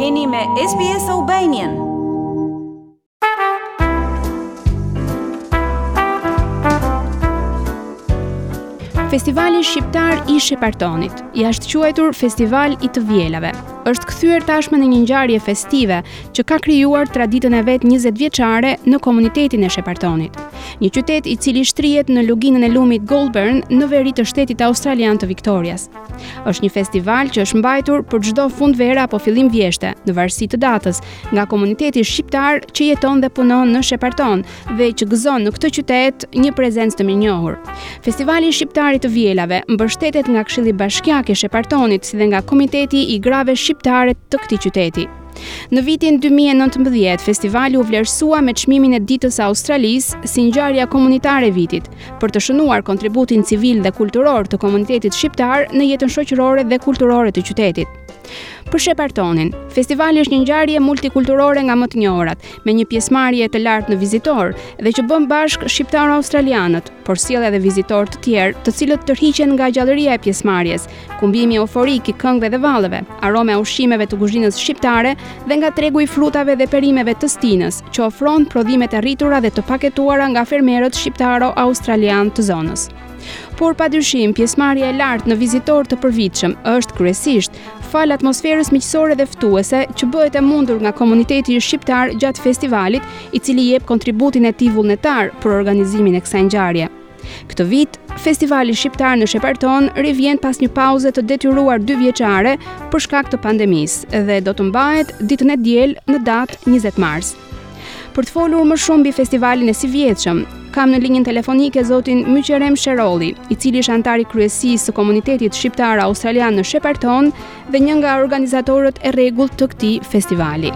Jeni me SBS Albanian. Festivali Shqiptar i Shepartonit, i ashtuquajtur Festivali i të Vjelave, është kthyer tashmë në një ngjarje festive që ka krijuar traditën e vet 20 vjeçare në komunitetin e Shepartonit, një qytet i cili shtrihet në luginën e lumit Goulburn në veri të shtetit australian të Viktorias. Është një festival që është mbajtur për çdo fund vere apo fillim vjeshte, në varësi të datës, nga komuniteti shqiptar që jeton dhe punon në Sheparton dhe që gëzon në këtë qytet një prezencë të mirënjohur. Festivali Shqiptar i të Vjelave mbështetet nga Këshilli Bashkiak i Shepartonit si dhe nga Komiteti i Grave Shqiptare të këtij qyteti. Në vitin 2019, festivali u vlerësua me çmimin e Ditës së Australisë si ngjarja komunitare e vitit, për të shënuar kontributin civil dhe kulturor të komunitetit shqiptar në jetën shoqërore dhe kulturore të qytetit. Për Shepartonin, festivali është një ngjarje multikulturore nga më të njohurat, me një pjesëmarrje të lartë në vizitorë dhe që bën bashkë shqiptaro-australianët, por sjell edhe vizitorë të tjerë, të cilët tërhiqen nga gjallëria e pjesëmarrjes, Kumbimi euforik i këngëve dhe valleve, aroma e ushqimeve të kuzhinës shqiptare dhe nga tregu i frutave dhe perimeve të stinës, që ofron prodhimet e rritura dhe të paketuara nga fermerët shqiptaro-australianë të zonës. Por pa dyshim, pjesëmarrja e lartë në vizitorë të përvitshëm është kryesisht falë atmosferës miqësore dhe ftuese që bëhet e mundur nga komuniteti shqiptar gjatë festivalit, i cili jep kontributin e tij vullnetar për organizimin e kësaj ngjarje. Këtë vit, Festivali Shqiptar në Sheparton rivjen pas një pauze të detyruar dy vjeçare për shkak të pandemisë dhe do të mbahet ditën e diel në datë 20 mars. Për të folur më shumë mbi festivalin e sivjetshëm, kam në linjën telefonike zotin Myqerem Sheroli, i cili është anëtar i kryesisë së komunitetit Shqiptar Australian në Sheparton dhe një nga organizatorët e rregullt të këtij festivali.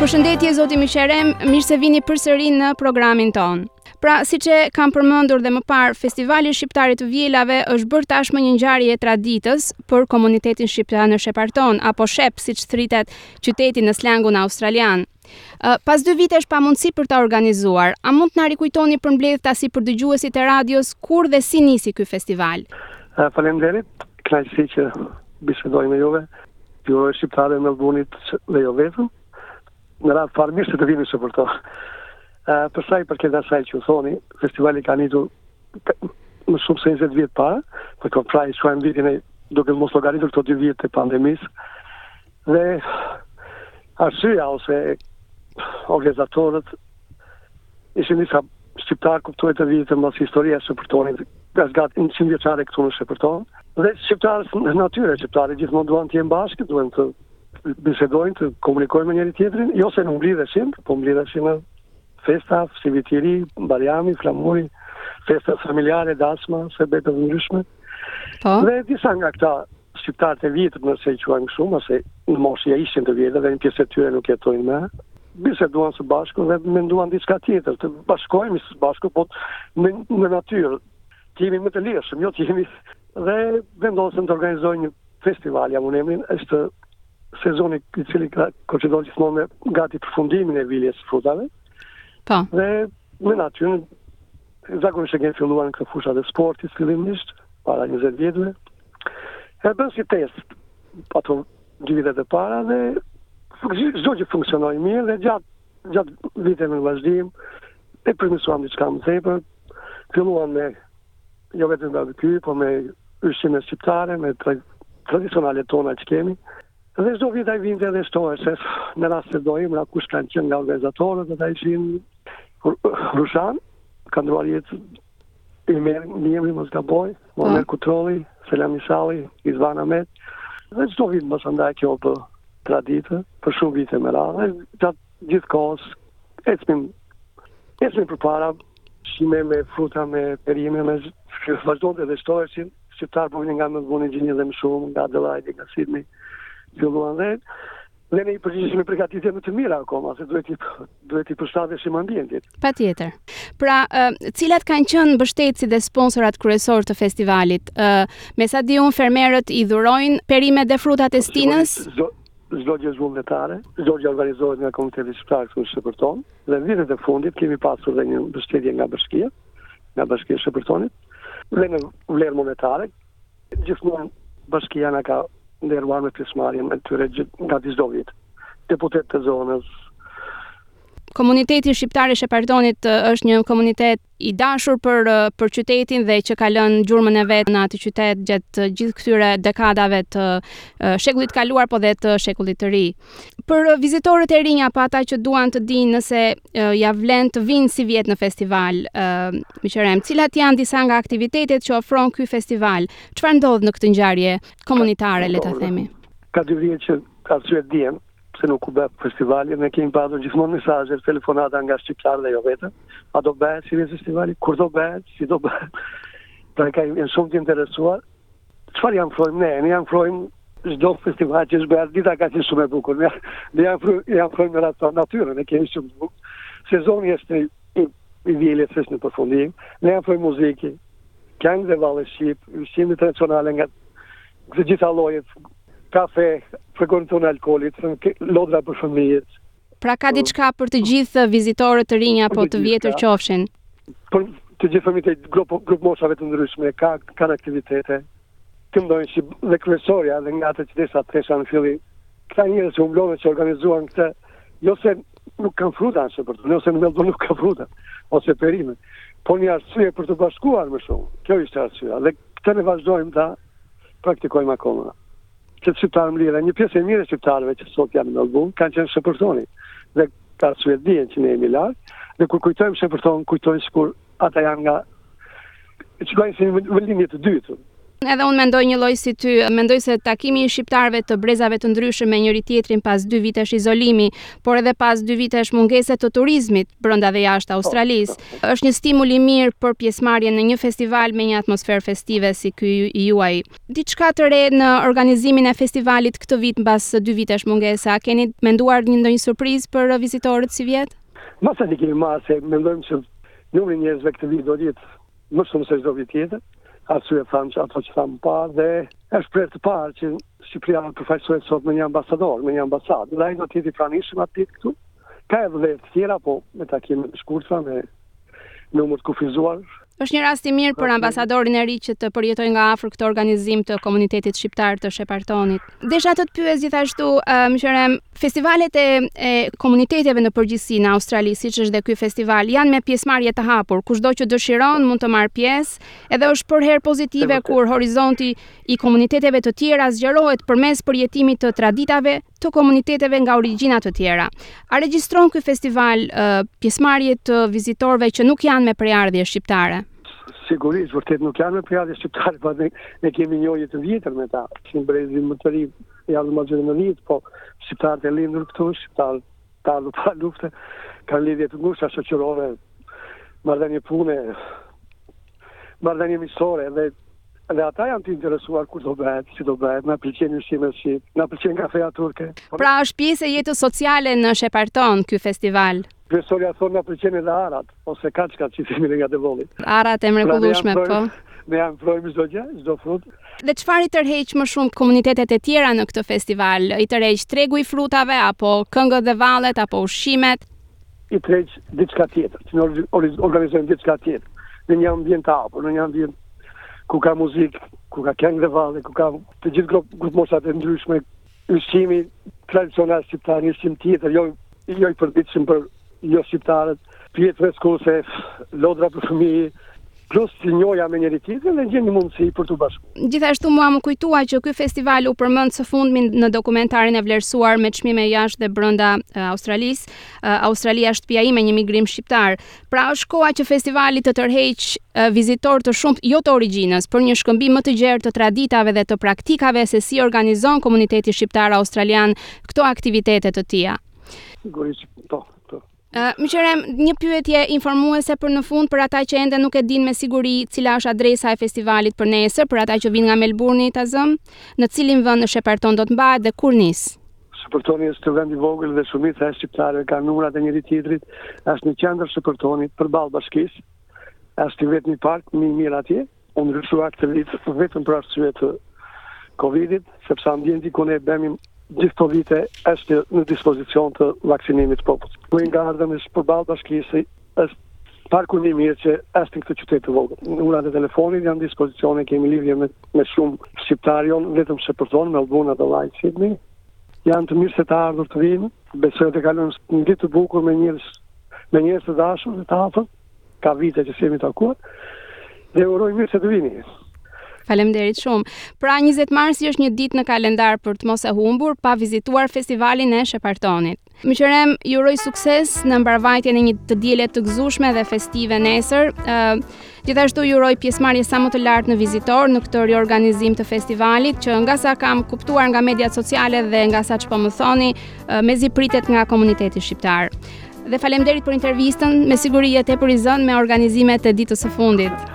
Përshëndetje zoti Myqerem, mirë se vini përsëri në programin tonë. Pra, siç e kam përmendur dhe më parë, Festivali Shqiptar i të Vjelave është bërë tashmë një ngjarje e traditës për komunitetin shqiptar në Sheparton apo Shep, siç thirret qyteti në slangun australian. Pas dy vitesh pamundësi për ta organizuar, a mund të na rikujtoni përmbledhtazi për dëgjuesit e radios kur dhe si nisi ky festival? Faleminderit, kënaqësi që bisedoj me juve. Ju e shqiptarët e Melburnit dhe jo vetëm. Në radhë të parë mirë se të vini së për to. Për sa i përket asaj që ju thoni, festivali ka nisur më shumë se 20 vjet më parë, për këtë prej që në vitin e duke mos llogaritur këto 2 vjet të pandemisë, Dhe arsyeja ose organizatorët ishin disa shqiptarë kuptohet të vjetër në moshë, historia e Shepartonit, pas gati njëqindvjeçare këtu në Sheparton. Dhe shqiptarët në natyrë, shqiptarë gjithmonë duan të jenë bashkë, duan të bisedojnë, të komunikojnë me njëri-tjetrin, jo se nuk mblidheshin, po mblidheshin në festa, si Viti i Ri, Bajrami, Flamuri, festa familjare, dasma, sebepe të ndryshme. Po? Dhe disa nga këta Shqiptarët e vjetër, nëse i quajmë kështu, ose në moshë ishin të vjetër dhe një pjesë e tyre nuk jetojnë më, biseduan së bashku dhe menduan diçka tjetër, të bashkohemi së bashku, po në, në natyrë, të jemi më të lirshëm, jo të jemi dhe vendosën të organizojnë një festival, ia vunë emrin, është sezoni i cili koinçidon gjithmonë me gati përfundimin e vjeljes së frutave. Po. Dhe në natyrë, zakonisht e kemi filluar në këto fushat e sportit fillimisht, para 20 vjetëve, E bënë si test, ato dy vitet e para dhe çdo gjë funksionoi mirë dhe gjatë gjatë viteve në vazhdim e përmirësuam diçka më tepër, filluam me jo vetëm barbekju, po me ushqime shqiptare, me tra tradicionale tona që kemi. Dhe çdo vit ai vinte dhe shtohej se në rast se do emra kush kanë qenë nga organizatorët ata ishin Rushan, kanë ndërruar jetë Ymer Njemi, mos gaboj, po. Omer Kutrolli, Selami Sali, Rizvan Ahmet, dhe çdo vit mësandaj kjo u bë traditë, për shumë vite me radhë, gjatë gjithë kohës, ecëm, ecëm përpara, shime me fruta, me perime, me shkërës vazhdo të dhe shtoj, që shqiptarë po vinin nga Melburni gjithnjë dhe më shumë, nga Adelaide, nga Sydney, filluan dhe, Ne ne i përgjigjeshim me përgatitje më të mira akoma, se duhet t'i duhet t'i përshtateshim ambientit. Patjetër. Pra, cilat kanë qenë mbështetësit dhe sponsorat kryesorë të festivalit? Ë, me sa di unë fermerët i dhurojnë perimet dhe frutat e stinës? Çdo gjë është vullnetare, çdo gjë organizohet nga komiteti shqiptar këtu në Sheparton dhe në vitet e fundit kemi pasur dhe një mbështetje nga bashkia, nga bashkia e Shepartonit dhe në vlerë monetare, Gjithmonë bashkia na ka nderuar me pjesëmarrjen e tyre gati çdo vit. Deputetë të zonës, Komuniteti shqiptar i Shepartonit është një komunitet i dashur për për qytetin dhe që ka lënë gjurmën e vet në atë qytet gjatë gjithë këtyre dekadave të shekullit të kaluar po dhe të shekullit të ri. Për vizitorët e rinj apo ata që duan të dinë nëse uh, ia vlen të vijnë sivjet në festival, uh, Myqerem, cilat janë disa nga aktivitetet që ofron ky festival? Çfarë ndodh në këtë ngjarje komunitare, le ta themi? Ka dy vjet që arsyet dihen pse nuk u bë festivali, ne kemi pasur gjithmonë mesazhe, telefonata nga shqiptarë dhe jo vetëm. A do bëhet sivjet festivali? Kur do bëhet? Si do bëhet? Pra ka shumë të interesuar, Çfarë u ofrojmë ne? Ne u ofrojmë çdo festival që është bërë dita ka qenë shumë e bukur. Ne, ne u ofrojmë, u ofrojmë në radhë natyrën, e kemi shumë bukur. Sezoni është i, i vjeljes në përfundim. Ne u ofrojmë muzikë, këngë dhe valle shqip, ushqime tradicionale nga të gjitha llojet, kafe, freskuese jo alkoolike, lodra për fëmijët, Pra ka diçka për të gjithë vizitorët të rinj apo të vjetër qofshin. Për të gjithë fëmijët e grup grup moshave të ndryshme ka kanë aktivitete. Këndojnë si dhe kryesorja dhe nga ato që desha të thosha në fillim. Këta njerëz që u mblodhën që organizuan këtë, jo se nuk kanë fruta ashtu për të, jo se në Melbourne nuk ka fruta ose perime, po një arsye për t'u bashkuar më shumë. Kjo ishte arsyeja. Dhe këtë ne vazhdojmë ta praktikojmë akoma. Që të shqiptarë më lirë, një pjesë e mirë e shqiptarëve që sot janë në Melbourne, kanë qenë Shepartoni. Dhe ka së e që ne e milarë, dhe kur kujtojmë Shepartonin, kujtojmë që kur ata janë nga... që kojnë si një vendlindje të dytë. Edhe unë mendoj një lloj si ty, mendoj se takimi i shqiptarëve të brezave të ndryshëm me njëri tjetrin pas dy vitesh izolimi, por edhe pas dy vitesh mungese të turizmit brenda dhe jashtë po, Australisë, po. është një stimul i mirë për pjesëmarrje në një festival me një atmosferë festive si ky i juaj. Diçka të re në organizimin e festivalit këtë vit mbas dy vitesh mungese, a keni menduar një ndonjë surprizë për vizitorët sivjet? Masat i kemi marrë se mendojmë se numri i njerëzve këtë vit do të jetë më shumë se çdo vit tjetër, arsyet janë ato që thamë më parë dhe është për herë të parë që Shqipëria përfaqësohet sot me një ambasador, me një ambasadë. Dhe ai do të jetë i pranishëm atë ditë këtu. Ka ardhur dhe herë të tjera, po me takime të shkurtra, me numër të kufizuar. Është një rast i mirë për ambasadorin e ri që të përjetojë nga afër këtë organizim të komunitetit shqiptar të Shepartonit. Desha të të pyes gjithashtu, ëm Qerim, festivalet e, e komuniteteve në përgjithësi në Australi, siç është dhe ky festival, janë me pjesëmarrje të hapur, kushdo që dëshiron mund të marrë pjesë, edhe është përherë pozitive kur horizonti i komuniteteve të tjera zgjerohet përmes përjetimit të traditave të komuniteteve nga origjina të tjera. A regjistron ky festival uh, pjesëmarrje të vizitorëve që nuk janë me prejardhje shqiptare? Sigurisht, vërtet nuk janë me prejardhje shqiptare, po ne, ne kemi njohje të vjetër me ta. Kemi brezi më të ri, janë më gjërë në vjetë, po shqiptarët e lindur këtu, shqiptarët të ardhë pas lufte, kanë lidhje të ngushta shoqërore, marrëdhënie pune, marrëdhënie miqësore, dhe Dhe ata janë të interesuar kur do bëhet, si do bëhet, na pëlqen ushqimi si, na pëlqen kafeja turke. Pra është pjesë e jetës sociale në Sheparton ky festival. Profesorja thonë na pëlqen edhe arat. ose kaçka që themi nga Devolli. Arrat e mrekullueshme, pra po. Ne ua ofrojmë çdo gjë, çdo frut. Dhe çfarë i tërheq më shumë komunitetet e tjera në këtë festival? I tërheq tregu i frutave apo këngët dhe vallet apo ushqimet? I tërheq diçka tjetër, që ne organizojmë diçka tjetër në një ambient të hapur, në një ambient ku ka muzikë, ku ka këngë dhe valle, ku ka të gjithë grup, grup moshat e ndryshme. Ushqimi tradicional shqiptar, një ushqim tjetër, jo, jo i përditshëm për jo shqiptarët, pije freskuese, lodra për fëmijë, plus të njohja me njëri-tjetrin dhe gjeni mundësi për të bashku. Gjithashtu mua më kujtua që ky festival u përmend së fundmi në dokumentarin e vlerësuar me çmime jashtë dhe brenda Australisë, Australia shtëpia ime, një migrim shqiptar. Pra është koha që festivali të tërheqë vizitorë të shumtë jo të origjinës, për një shkëmbim më të gjerë të traditave dhe të praktikave se si organizon komuniteti shqiptar australian këto aktivitete të tija. Sigurisht, po, po. Myqerem, një pyetje informuese për në fund për ata që ende nuk e dinë me siguri cila është adresa e festivalit për nesër, për ata që vijnë nga Melbourne-i ta zëmë, në cilin vend në Shepparton do të mbahet dhe kur nis? Sheppartoni është vend i vogël dhe shumica e shqiptarëve kanë numrat e njëri-tjetrit, është në qendër Sheppartonit, përballë bashkisë, është i vetmi park më i mirë atje, u ndryshua këtë vit vetëm për arsye të Covidit, sepse ambienti ku ne bënim gjithë këto vite është në dispozicion të vaksinimit të popullit. Queens Garden është përballë bashkisë, Është parku më i mirë që është në këtë qytet të vogël. Numrat e telefonit janë në dispozicion, kemi lidhje me, me shumë shqiptarë, jo vetëm Shepparton, Melbourne, Adelaide, Sydney. Janë të mirëseardhur të vijnë, besoj të kalojmë një ditë të bukur me njerëz me njerëz të dashur dhe të afërt. Ka vite që s'jemi takuar. Dhe uroj mirë se të vini. Faleminderit shumë. Pra 20 marsi është një ditë në kalendar për të mos e humbur pa vizituar festivalin e Sheppartonit. Myqerem, ju uroj sukses në mbarëvajtjen e një të diele të gëzueshme dhe festive nesër. Ë gjithashtu ju uroj pjesëmarrje sa më të lartë në vizitorë në këtë riorganizim të festivalit, që nga sa kam kuptuar nga mediat sociale dhe nga sa ç'po më thoni, mezi pritet nga komuniteti shqiptar. Dhe faleminderit për intervistën, me siguri je tepër i zënë me organizimet e ditës së fundit.